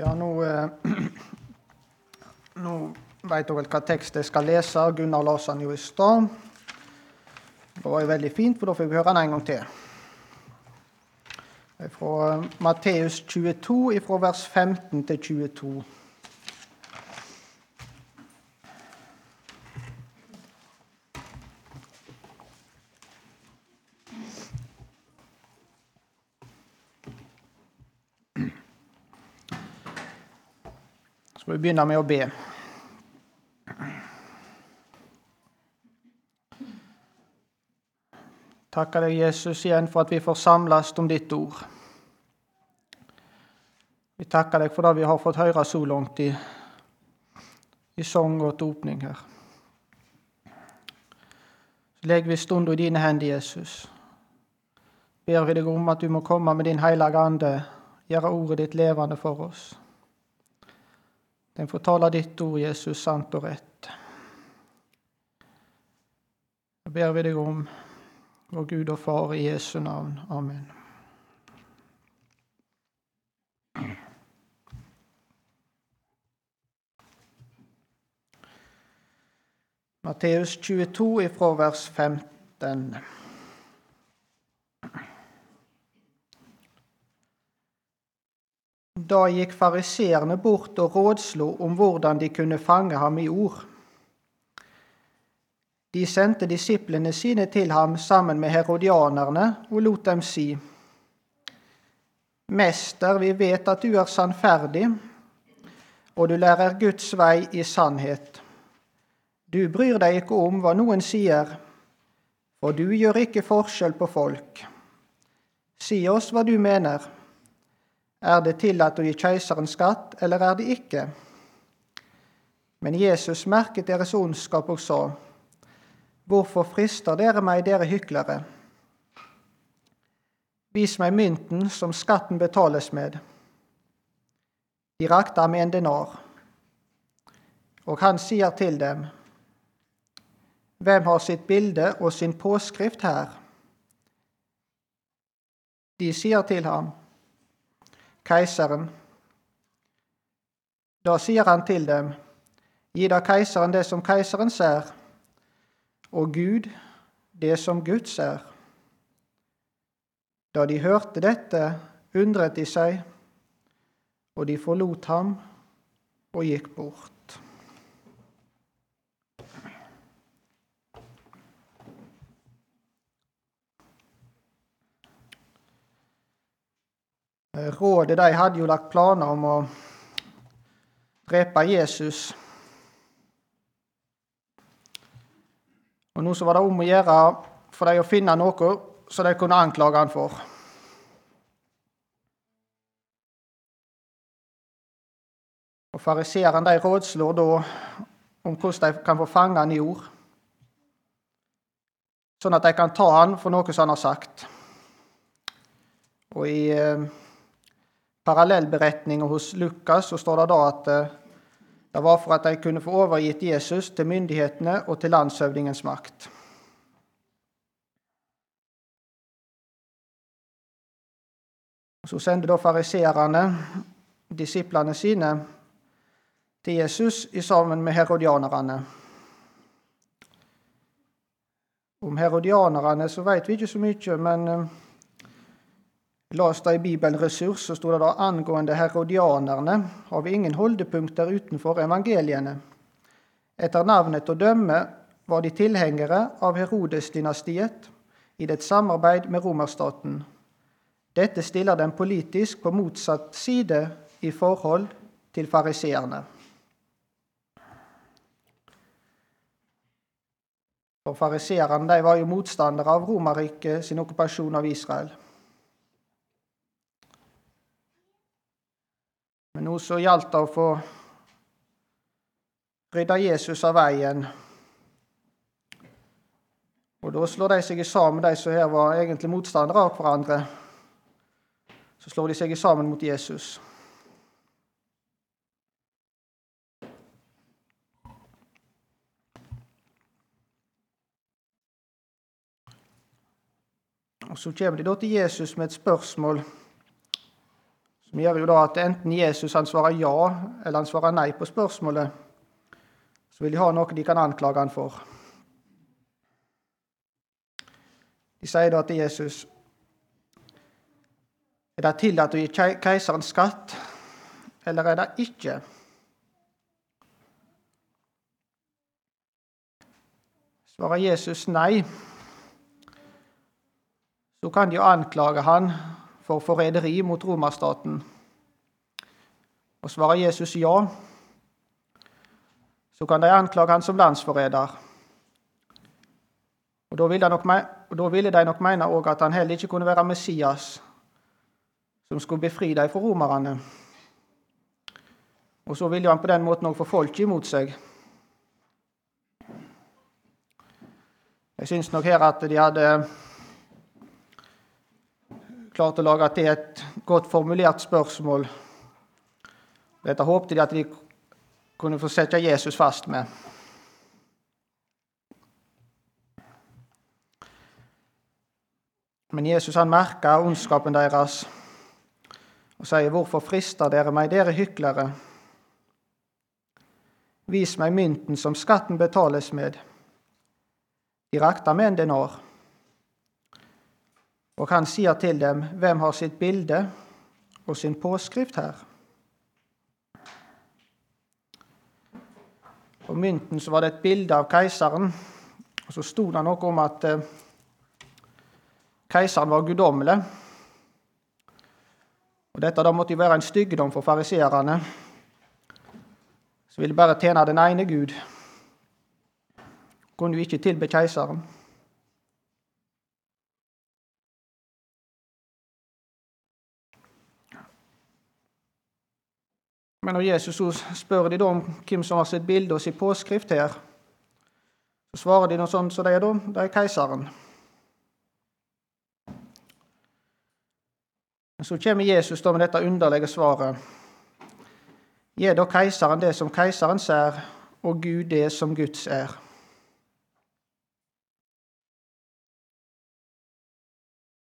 Ja, nå, eh, nå vet dere hva tekst jeg skal lese. Gunnar leste den jo i stad. Det var jo veldig fint, for da fikk vi høre den en gang til. Det er fra eh, Matteus 22, fra vers 15 til 22. vi begynne med å be. Takker deg, Jesus, igjen for at vi får samles om ditt ord. Vi takker deg for det vi har fått høre så langt i, i sang og åpning her. Så legger vi stunden i dine hender, Jesus. Ber vi deg om at du må komme med din hellige ande, gjøre ordet ditt levende for oss. Den får tale ditt ord, Jesus, sant og rett. Så ber vi deg om vår Gud og Far i Jesu navn. Amen. Matteus 22 ifra vers 15. Da gikk fariseerne bort og rådslo om hvordan de kunne fange ham i ord. De sendte disiplene sine til ham sammen med herodianerne og lot dem si:" Mester, vi vet at du er sannferdig, og du lærer Guds vei i sannhet. Du bryr deg ikke om hva noen sier, for du gjør ikke forskjell på folk. Si oss hva du mener. Er det tillatt å gi keiseren skatt, eller er det ikke? Men Jesus merket deres ondskap og sa:" Hvorfor frister dere meg, dere hyklere? Vis meg mynten som skatten betales med. De rakte ham en denar, og han sier til dem:" Hvem har sitt bilde og sin påskrift her? De sier til ham, Keiseren. Da sier han til dem, Gi da keiseren det som keiseren ser, og Gud det som Guds er. Da de hørte dette, undret de seg, og de forlot ham og gikk bort. Rådet de hadde jo lagt planer om å drepe Jesus. Og Nå så var det om å gjøre for dem å finne noe som de kunne anklage han for. Og Fariseerne rådslår da om hvordan de kan få fange han i ord, sånn at de kan ta han for noe som han har sagt. Og I parallellberetninga hos Lukas så står det da at eh, det var for at de kunne få overgitt Jesus til myndighetene og til landshøvdingens makt. Så sendte da fariseerne disiplene sine til Jesus i sammen med herodianerne. Om herodianerne så vet vi ikke så mye, men eh, las det i Bibelen Ressurs, så sto det da angående herodianerne har vi ingen holdepunkter utenfor evangeliene. Etter navnet å dømme var de tilhengere av Herodes-dynastiet i dets samarbeid med romerstaten. Dette stiller dem politisk på motsatt side i forhold til fariseerne. For Fariseerne var jo motstandere av Romerriket sin okkupasjon av Israel. Men nå så gjaldt det å få rydda Jesus av veien. Og da slår de seg sammen, de som her var egentlig motstandere av hverandre. Så slår de seg sammen mot Jesus. Og Så kommer de da til Jesus med et spørsmål Som gjør jo da at enten Jesus han svarer ja eller han svarer nei på spørsmålet, så vil de ha noe de kan anklage han for. De sier da til Jesus Er det tillatt å gi keiseren skatt, eller er det ikke? Svarer Jesus nei, så kan de jo anklage han for forræderi mot romerstaten. Og svarer Jesus ja, så kan de anklage han som landsforræder. Og Da ville de nok, de nok mene at han heller ikke kunne være Messias, som skulle befri dem fra romerne. Og så ville han på den måten òg få folket imot seg. Jeg syns nok her at de hadde klart å lage til et godt formulert spørsmål. Dette håpte de at de kunne få sette Jesus fast med. Men Jesus han merka ondskapen deres og sier, 'Hvorfor frister dere meg, dere hyklere?' Vis meg mynten som skatten betales med. De rakta med en denar. Og han sier til dem, 'Hvem har sitt bilde og sin påskrift her?' På mynten så var det et bilde av keiseren, og så sto det noe om at eh, Keiseren var guddommelig. Og Dette da måtte jo være en styggedom for fariseerne, som ville bare tjene den ene Gud. Kunne jo ikke tilbe keiseren. Men når Jesus spør de om hvem som har sitt bilde og sin påskrift her, så svarer de noe sånt som så det er, da, det er keiseren. Men så kommer Jesus da med dette underlige svaret. Gi da keiseren det som keiseren ser, og Gud det som Guds er.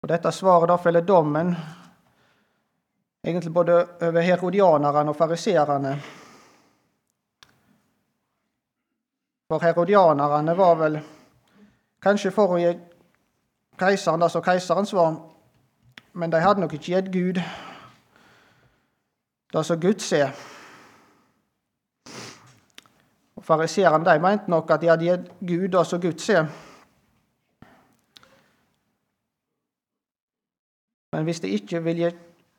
Og Dette svaret da følger dommen egentlig både over herodianerne og fariseerne. For herodianerne var vel kanskje for å gi keiseren det som keiseren svar, men de hadde nok ikke gitt Gud det som Gud ser. Og Fariseerne de mente nok at de hadde gitt Gud det som Gud ser. Men hvis de ikke vil gi,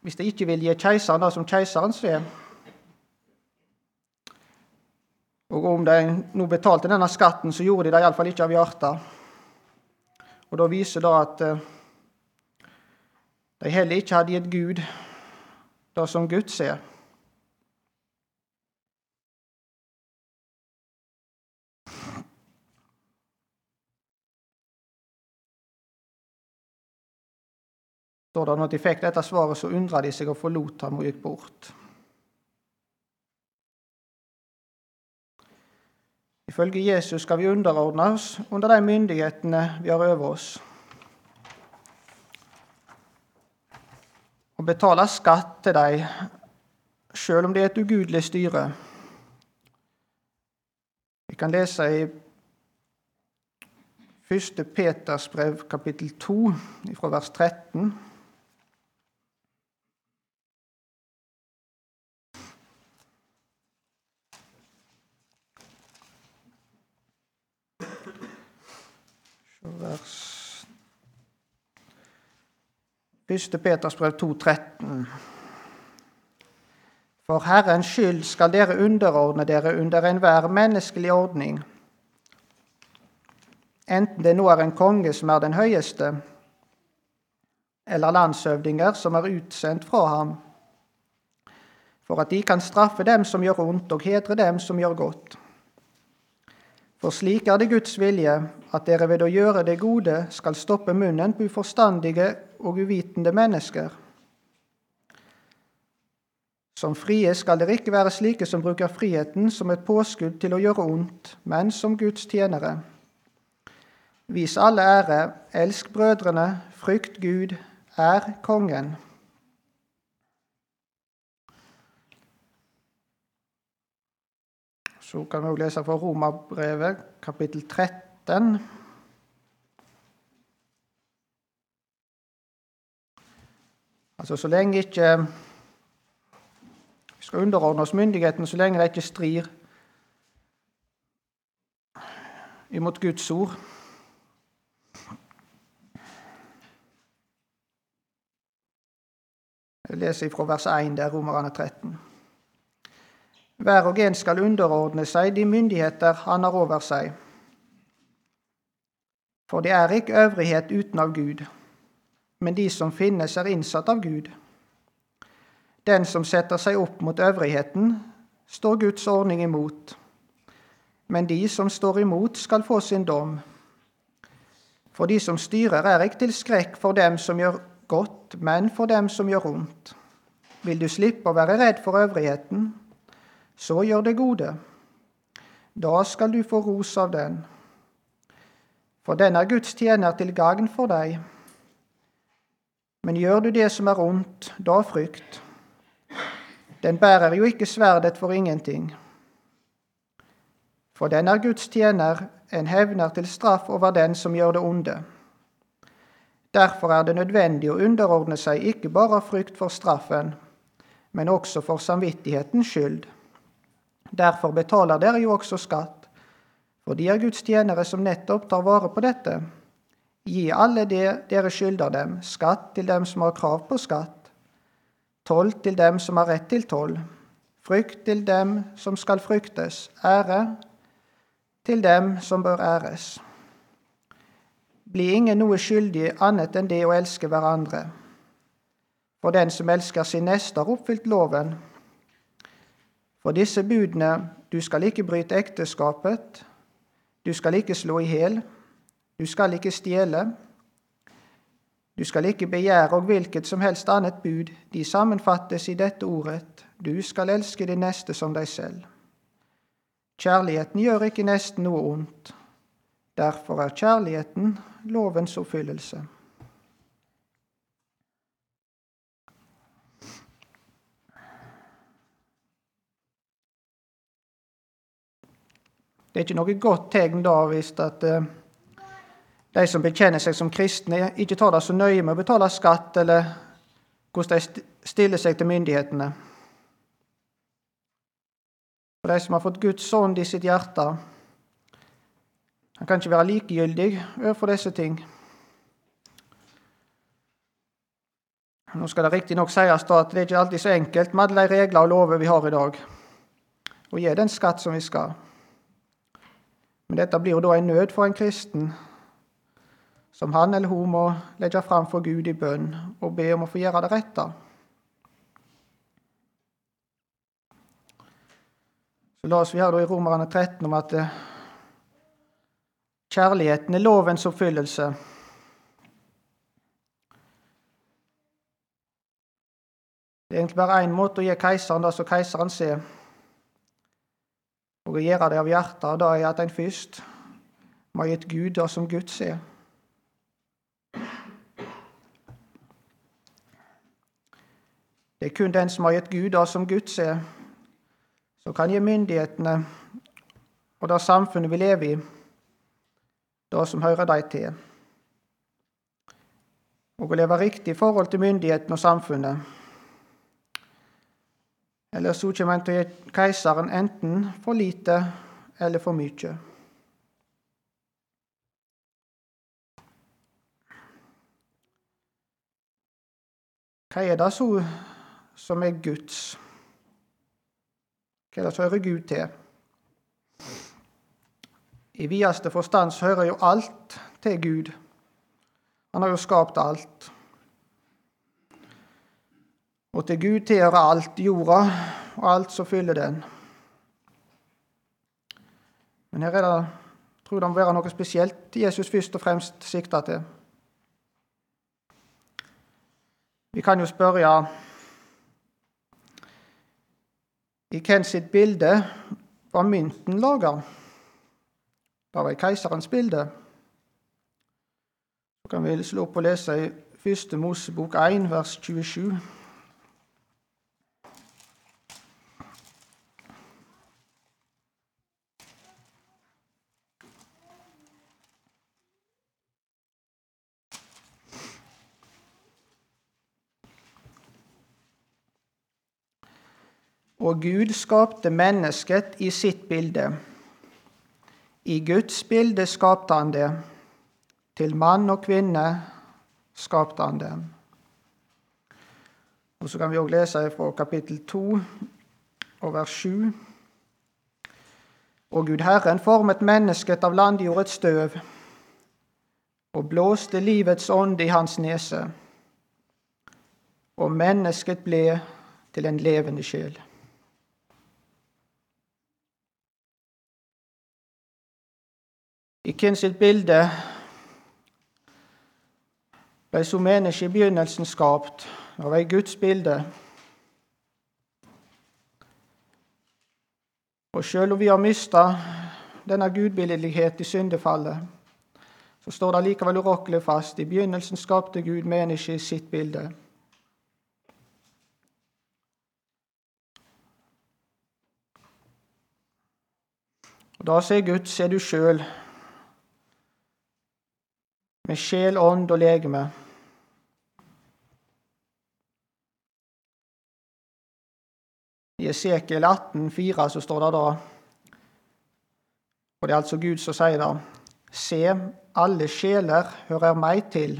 hvis de ikke vil gi keiseren det som keiseren ser Og om de nå betalte denne skatten, så gjorde de det iallfall ikke av hjertet. Og da viser det at eh, de heller ikke hadde gitt Gud det som Gud ser. Står det når de fikk dette svaret, så undra de seg og forlot ham og gikk bort. Ifølge Jesus skal vi underordne oss under de myndighetene vi har over oss. og betale skatt til dem, sjøl om det er et ugudelig styre. Vi kan lese i 1. Peters brev, kapittel 2, fra vers 13. Vers 1. Peters brev 2,13. For Herrens skyld skal dere underordne dere under enhver menneskelig ordning, enten det nå er en konge som er den høyeste, eller landshøvdinger som er utsendt fra ham, for at de kan straffe dem som gjør ondt, og hedre dem som gjør godt. For slik er det Guds vilje, at dere ved å gjøre det gode skal stoppe munnen på uforstandige og uvitende mennesker. Som frie skal dere ikke være slike som bruker friheten som et påskudd til å gjøre ondt, men som Guds tjenere. Vis alle ære, elsk brødrene, frykt Gud, er Kongen. Så kan vi også lese fra Romerbrevet, kapittel 13. Altså så lenge ikke Vi skal underordne oss myndigheten så lenge det ikke strir imot Guds ord. Jeg leser fra vers 1 der, Romerne 13. Hver og en skal underordne seg de myndigheter han har over seg. For det er ikke øvrighet uten av Gud, men de som finnes, er innsatt av Gud. Den som setter seg opp mot øvrigheten, står Guds ordning imot. Men de som står imot, skal få sin dom. For de som styrer, er ikke til skrekk for dem som gjør godt, men for dem som gjør ondt. Vil du slippe å være redd for øvrigheten, så gjør det gode. Da skal du få ros av den. For den er Guds tjener til gagn for deg. Men gjør du det som er ondt, da frykt. Den bærer jo ikke sverdet for ingenting. For den er Guds tjener, en hevner til straff over den som gjør det onde. Derfor er det nødvendig å underordne seg ikke bare av frykt for straffen, men også for samvittighetens skyld. Derfor betaler dere jo også skatt, for de er Guds tjenere som nettopp tar vare på dette. Gi alle det dere skylder dem, skatt til dem som har krav på skatt, toll til dem som har rett til toll, frykt til dem som skal fryktes, ære til dem som bør æres. Bli ingen noe skyldig annet enn det å elske hverandre. For den som elsker sin neste, har oppfylt loven. For disse budene du skal ikke bryte ekteskapet, du skal ikke slå i hjel, du skal ikke stjele, du skal ikke begjære og hvilket som helst annet bud, de sammenfattes i dette ordet, du skal elske din neste som deg selv. Kjærligheten gjør ikke nesten noe ondt. Derfor er kjærligheten lovens oppfyllelse. Det er ikke noe godt tegn da hvis at eh, de som bekjenner seg som kristne, ikke tar det så nøye med å betale skatt, eller hvordan de stiller seg til myndighetene. For de som har fått Guds ånd i sitt hjerte, han kan ikke være likegyldig overfor disse ting. Nå skal det riktignok sies at det er ikke alltid så enkelt med alle de regler og lover vi har i dag, å gi den skatt som vi skal. Men dette blir jo da en nød for en kristen, som han eller hun må legge fram for Gud i bønn og be om å få gjøre det rette. Så la oss vi her i Romerne 13 om at eh, kjærligheten er lovens oppfyllelse. Det er egentlig bare én måte å gi keiseren det som keiseren ser, og gjøre det av hjertet. Det er at en først må ha gitt Gud det som Gud ser. Det er kun den som har gitt Gud det som Gud ser, som kan gi myndighetene og det samfunnet vi lever i, det som hører dem til. Og å leve riktig i forhold til myndighetene og samfunnet. Eller så kommer en til å gi keiseren enten for lite eller for mye. Hva er det så som er Guds? Hva er det som hører Gud til? I videste forstand så hører jo alt til Gud. Han har jo skapt alt. Og til Gud tilhører alt jorda og alt som fyller den. Men her er det, tror det må være noe spesielt Jesus først og fremst sikter til. Vi kan jo spørre I hvem sitt bilde var mynten laga? Det var i keiserens bilde. Så kan vi slå opp og lese i 1. Mosebok 1, vers 27. Og Gud skapte mennesket i sitt bilde. I Guds bilde skapte han det. Til mann og kvinne skapte han dem. Og Så kan vi òg lese fra kapittel 2 og vers 7. Og Gud Herren formet mennesket av landjordets støv og blåste livets ånd i hans nese, og mennesket ble til en levende sjel. I hvem sitt bilde ble som menneske i begynnelsen skapt av ei Guds bilde. Og selv om vi har mista denne gudbildelighet i syndefallet, så står det likevel urokkelig fast i begynnelsen skapte Gud mennesket i sitt bilde. Og Da sier Gud, ser du sjøl, med sjel, ånd og legeme. I Esekiel 18, 4, så står det da Og det er altså Gud som sier det. Se, alle sjeler hører meg til.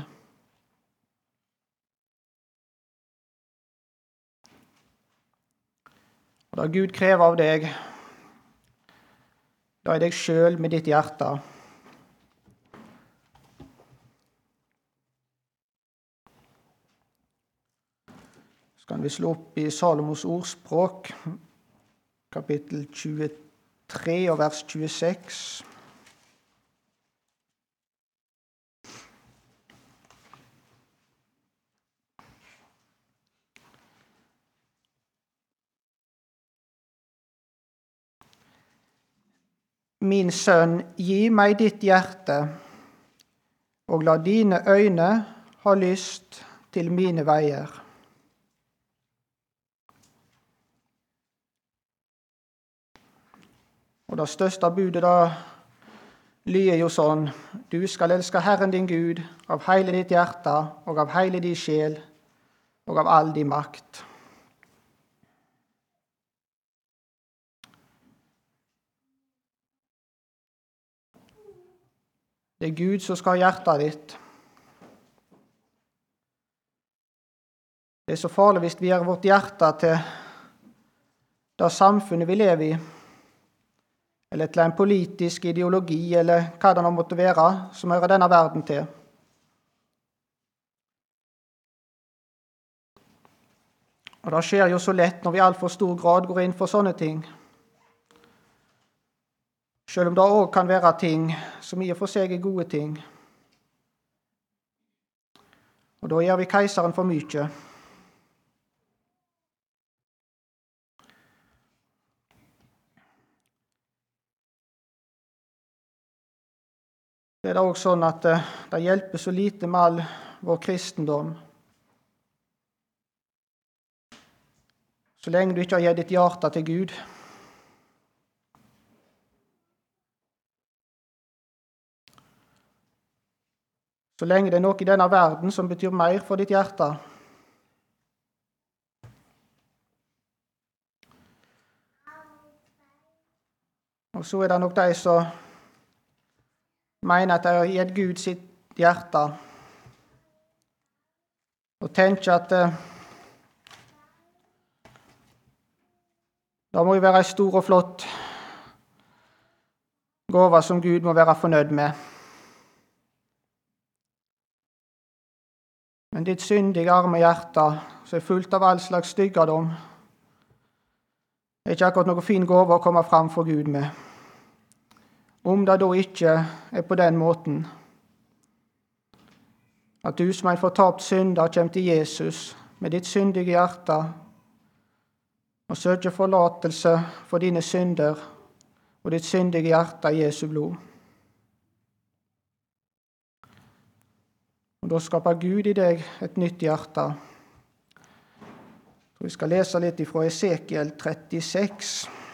Og det Gud krever av deg, da er deg sjøl med ditt hjerte. Så kan vi slå opp i Salomos ordspråk, kapittel 23 og vers 26. Min sønn, gi meg ditt hjerte, og la dine øyne ha lyst til mine veier. Og det største budet da lyder jo sånn Du skal elske Herren din Gud av hele ditt hjerte og av hele din sjel og av all din makt. Det er Gud som skal ha hjertet ditt. Det er så farlig hvis vi gjør vårt hjerte til det samfunnet vi lever i, eller til en politisk ideologi, eller hva det nå måtte være, som hører denne verden til. Og Det skjer jo så lett når vi i altfor stor grad går inn for sånne ting. Selv om det òg kan være ting som i og for seg er gode ting. Og da gjør vi keiseren for mye. Det er da òg sånn at eh, det hjelper så lite med all vår kristendom. Så lenge du ikke har gitt ditt hjerte til Gud. Så lenge det er noe i denne verden som betyr mer for ditt hjerte. Og så er det nok de som mener at de har gitt Gud sitt hjerte, og tenker at eh, det må jo være ei stor og flott gave som Gud må være fornøyd med. Men ditt syndige, arme hjerte, som er fullt av all slags styggedom, er ikke akkurat noen fin gave å komme fram for Gud med. Om det da ikke er på den måten at du som en fortapt synder kommer til Jesus med ditt syndige hjerte og søker forlatelse for dine synder og ditt syndige hjerte i Jesu blod. Og Da skaper Gud i deg et nytt hjerte. Vi skal lese litt fra Esekiel 36.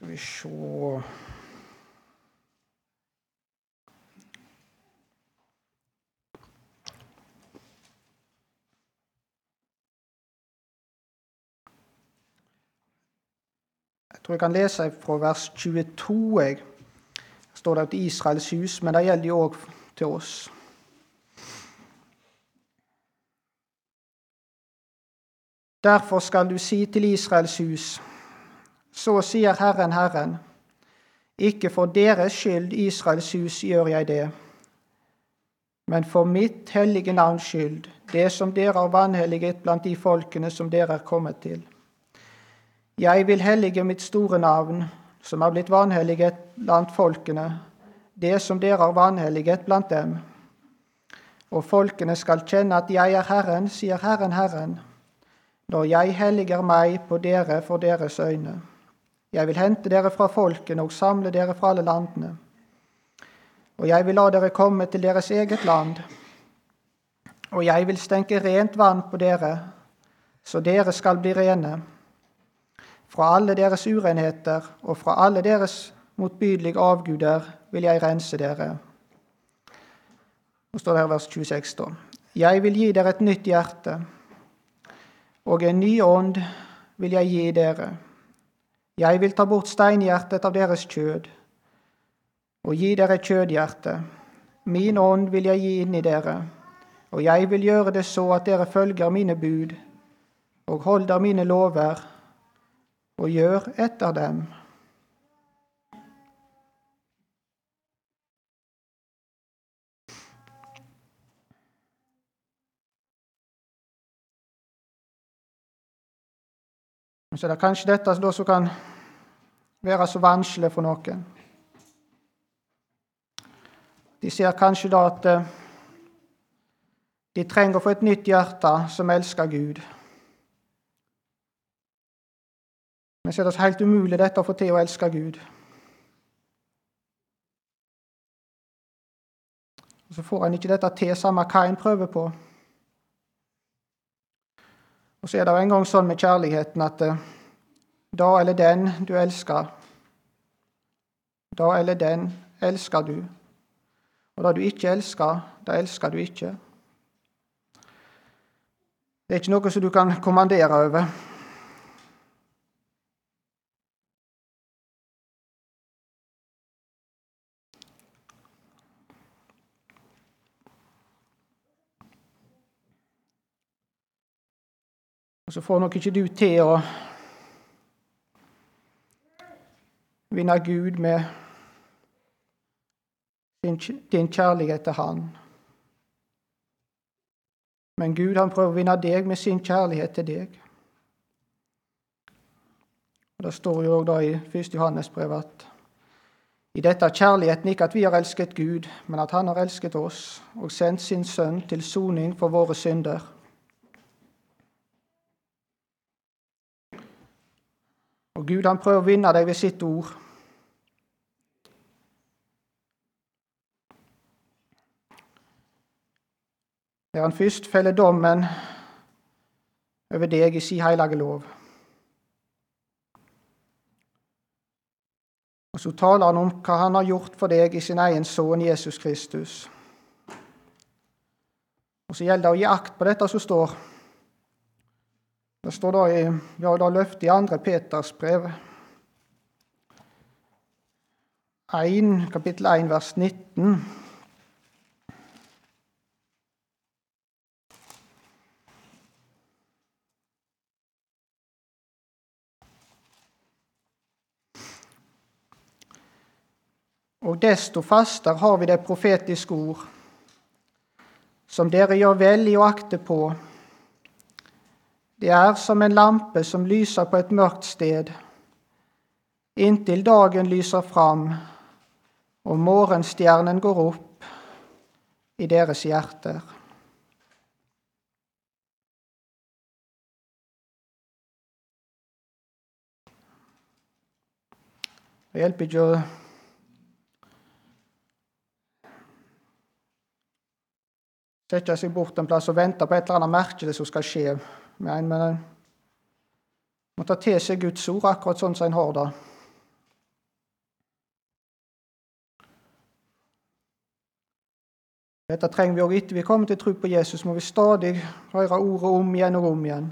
Skal vi se Jeg tror jeg kan lese fra vers 22. Jeg. Står det til Israels hus, men det gjelder jo òg til oss. Derfor skal du si til Israels hus, så sier Herren, Herren, ikke for deres skyld, Israels hus, gjør jeg det, men for mitt hellige navns skyld, det som dere har vanhelliget blant de folkene som dere er kommet til. Jeg vil hellige mitt store navn, som er blitt vanhelliget blant folkene, det som dere har vanhelliget blant dem. Og folkene skal kjenne at jeg er Herren, sier Herren, Herren, når jeg helliger meg på dere for deres øyne. Jeg vil hente dere fra folkene og samle dere fra alle landene. Og jeg vil la dere komme til deres eget land. Og jeg vil stenke rent vann på dere, så dere skal bli rene. Fra alle deres urenheter og fra alle deres motbydelige avguder vil jeg rense dere. Nå står det her vers 26, da. Jeg vil gi dere et nytt hjerte, og en ny ånd vil jeg gi dere. Jeg vil ta bort steinhjertet av deres kjød og gi dere kjødhjerte. Min ånd vil jeg gi inn i dere, og jeg vil gjøre det så at dere følger mine bud og holder mine lover og gjør etter dem. Så det er kanskje dette som kan være så vanskelig for noen. De ser kanskje da at eh, de trenger å få et nytt hjerte som elsker Gud. Men så er det helt umulig dette å få til å elske Gud. Og Så får en ikke dette til, samme hva en prøver på. Og så er det en gang sånn med kjærligheten at eh, da eller den du elsker, da eller den elsker du. Og det du ikke elsker, det elsker du ikke. Det er ikke noe som du kan kommandere over. Og så får nok ikke du til å vinne Gud med din kjærlighet til Han. Men Gud han prøver å vinne deg med sin kjærlighet til deg. Og Det står jo da i 1. Johannes brev at i dette er kjærligheten ikke at vi har elsket Gud, men at Han har elsket oss og sendt sin Sønn til soning for våre synder. Og Gud han prøver å vinne deg ved sitt ord. Der han først feller dommen over deg i sin hellige lov. Og så taler han om hva han har gjort for deg i sin egen sønn Jesus Kristus. Og så gjelder det å gi akt på dette som står. Det står da i, ja, da løftet i 2. Peters brev 1, kapittel 1, vers 19. Og desto fastere har vi det profetiske ord, som dere gjør vel i å akte på. Det er som en lampe som lyser på et mørkt sted, inntil dagen lyser fram og morgenstjernen går opp i deres hjerter. Det hjelper ikke å sette seg bort en plass og vente på et eller annet merkelig som skal skje. Men vi må ta til seg Guds ord akkurat sånn som en har det. Dette trenger vi òg etter vi kommer til tro på Jesus, må vi stadig høre ordet om igjen og om igjen.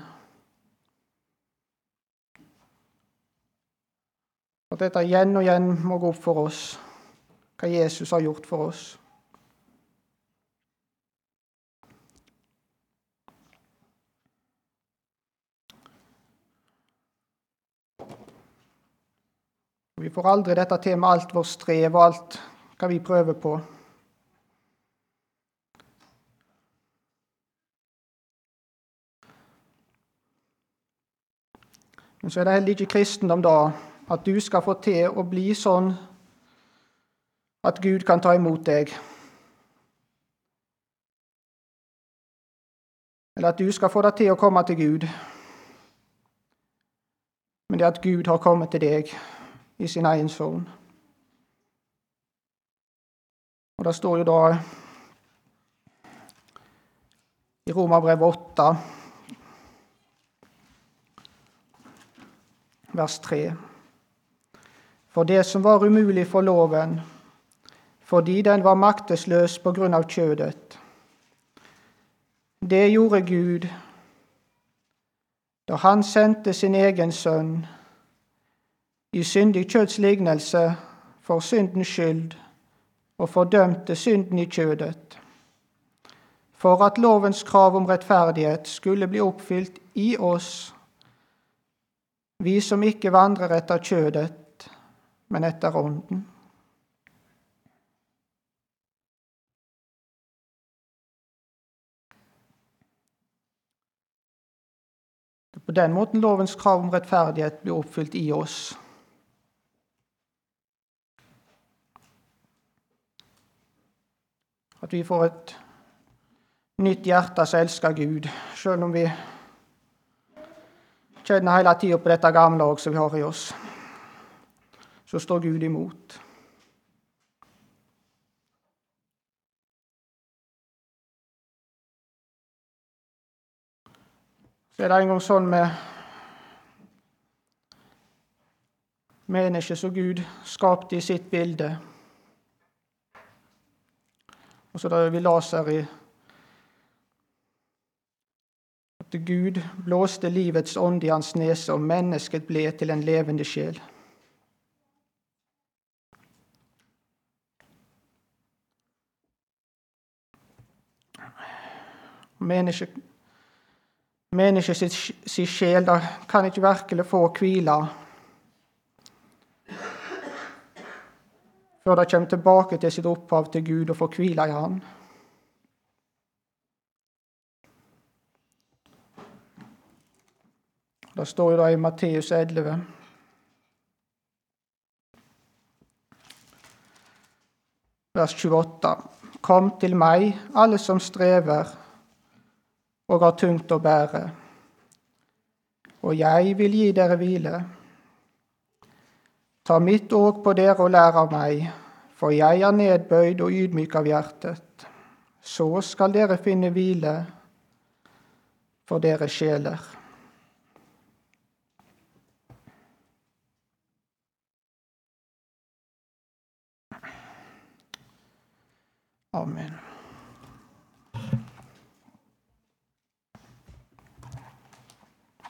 At dette igjen og igjen må gå opp for oss, hva Jesus har gjort for oss. Vi får aldri dette til med alt vårt strev og alt hva vi prøver på. Men så er det heller ikke kristendom da at du skal få til å bli sånn at Gud kan ta imot deg. Eller at du skal få det til å komme til Gud. Men det er at Gud har kommet til deg i sin egen sønn. Og det står jo da i Romerbrevet 8, vers 3. For det som var umulig for loven, fordi den var maktesløs på grunn av kjødet, det gjorde Gud da han sendte sin egen sønn i syndig kjøds lignelse for syndens skyld og fordømte synden i kjødet, for at lovens krav om rettferdighet skulle bli oppfylt i oss, vi som ikke vandrer etter kjødet, men etter ånden. På den måten lovens krav om rettferdighet blir oppfylt i oss. At vi får et nytt hjerte som elsker Gud, selv om vi kjenner hele tida på dette gamle òg som vi har i oss. Så står Gud imot. Så er det en gang sånn med mennesket som Gud skapte i sitt bilde. Og så da vi leser i at Gud blåste livets ånd i hans nese, og mennesket ble til en levende sjel. Mennesket menneske sin sjel kan ikke virkelig få hvile før de kommer tilbake til sitt opphav til Gud og får hvile i Han. Det står jo da i Matteus 11. Vers 28. Kom til meg, alle som strever og har tungt å bære, og jeg vil gi dere hvile. Ta mitt åk på dere og lær av meg, for jeg er nedbøyd og ydmyk av hjertet. Så skal dere finne hvile for deres sjeler. Amen.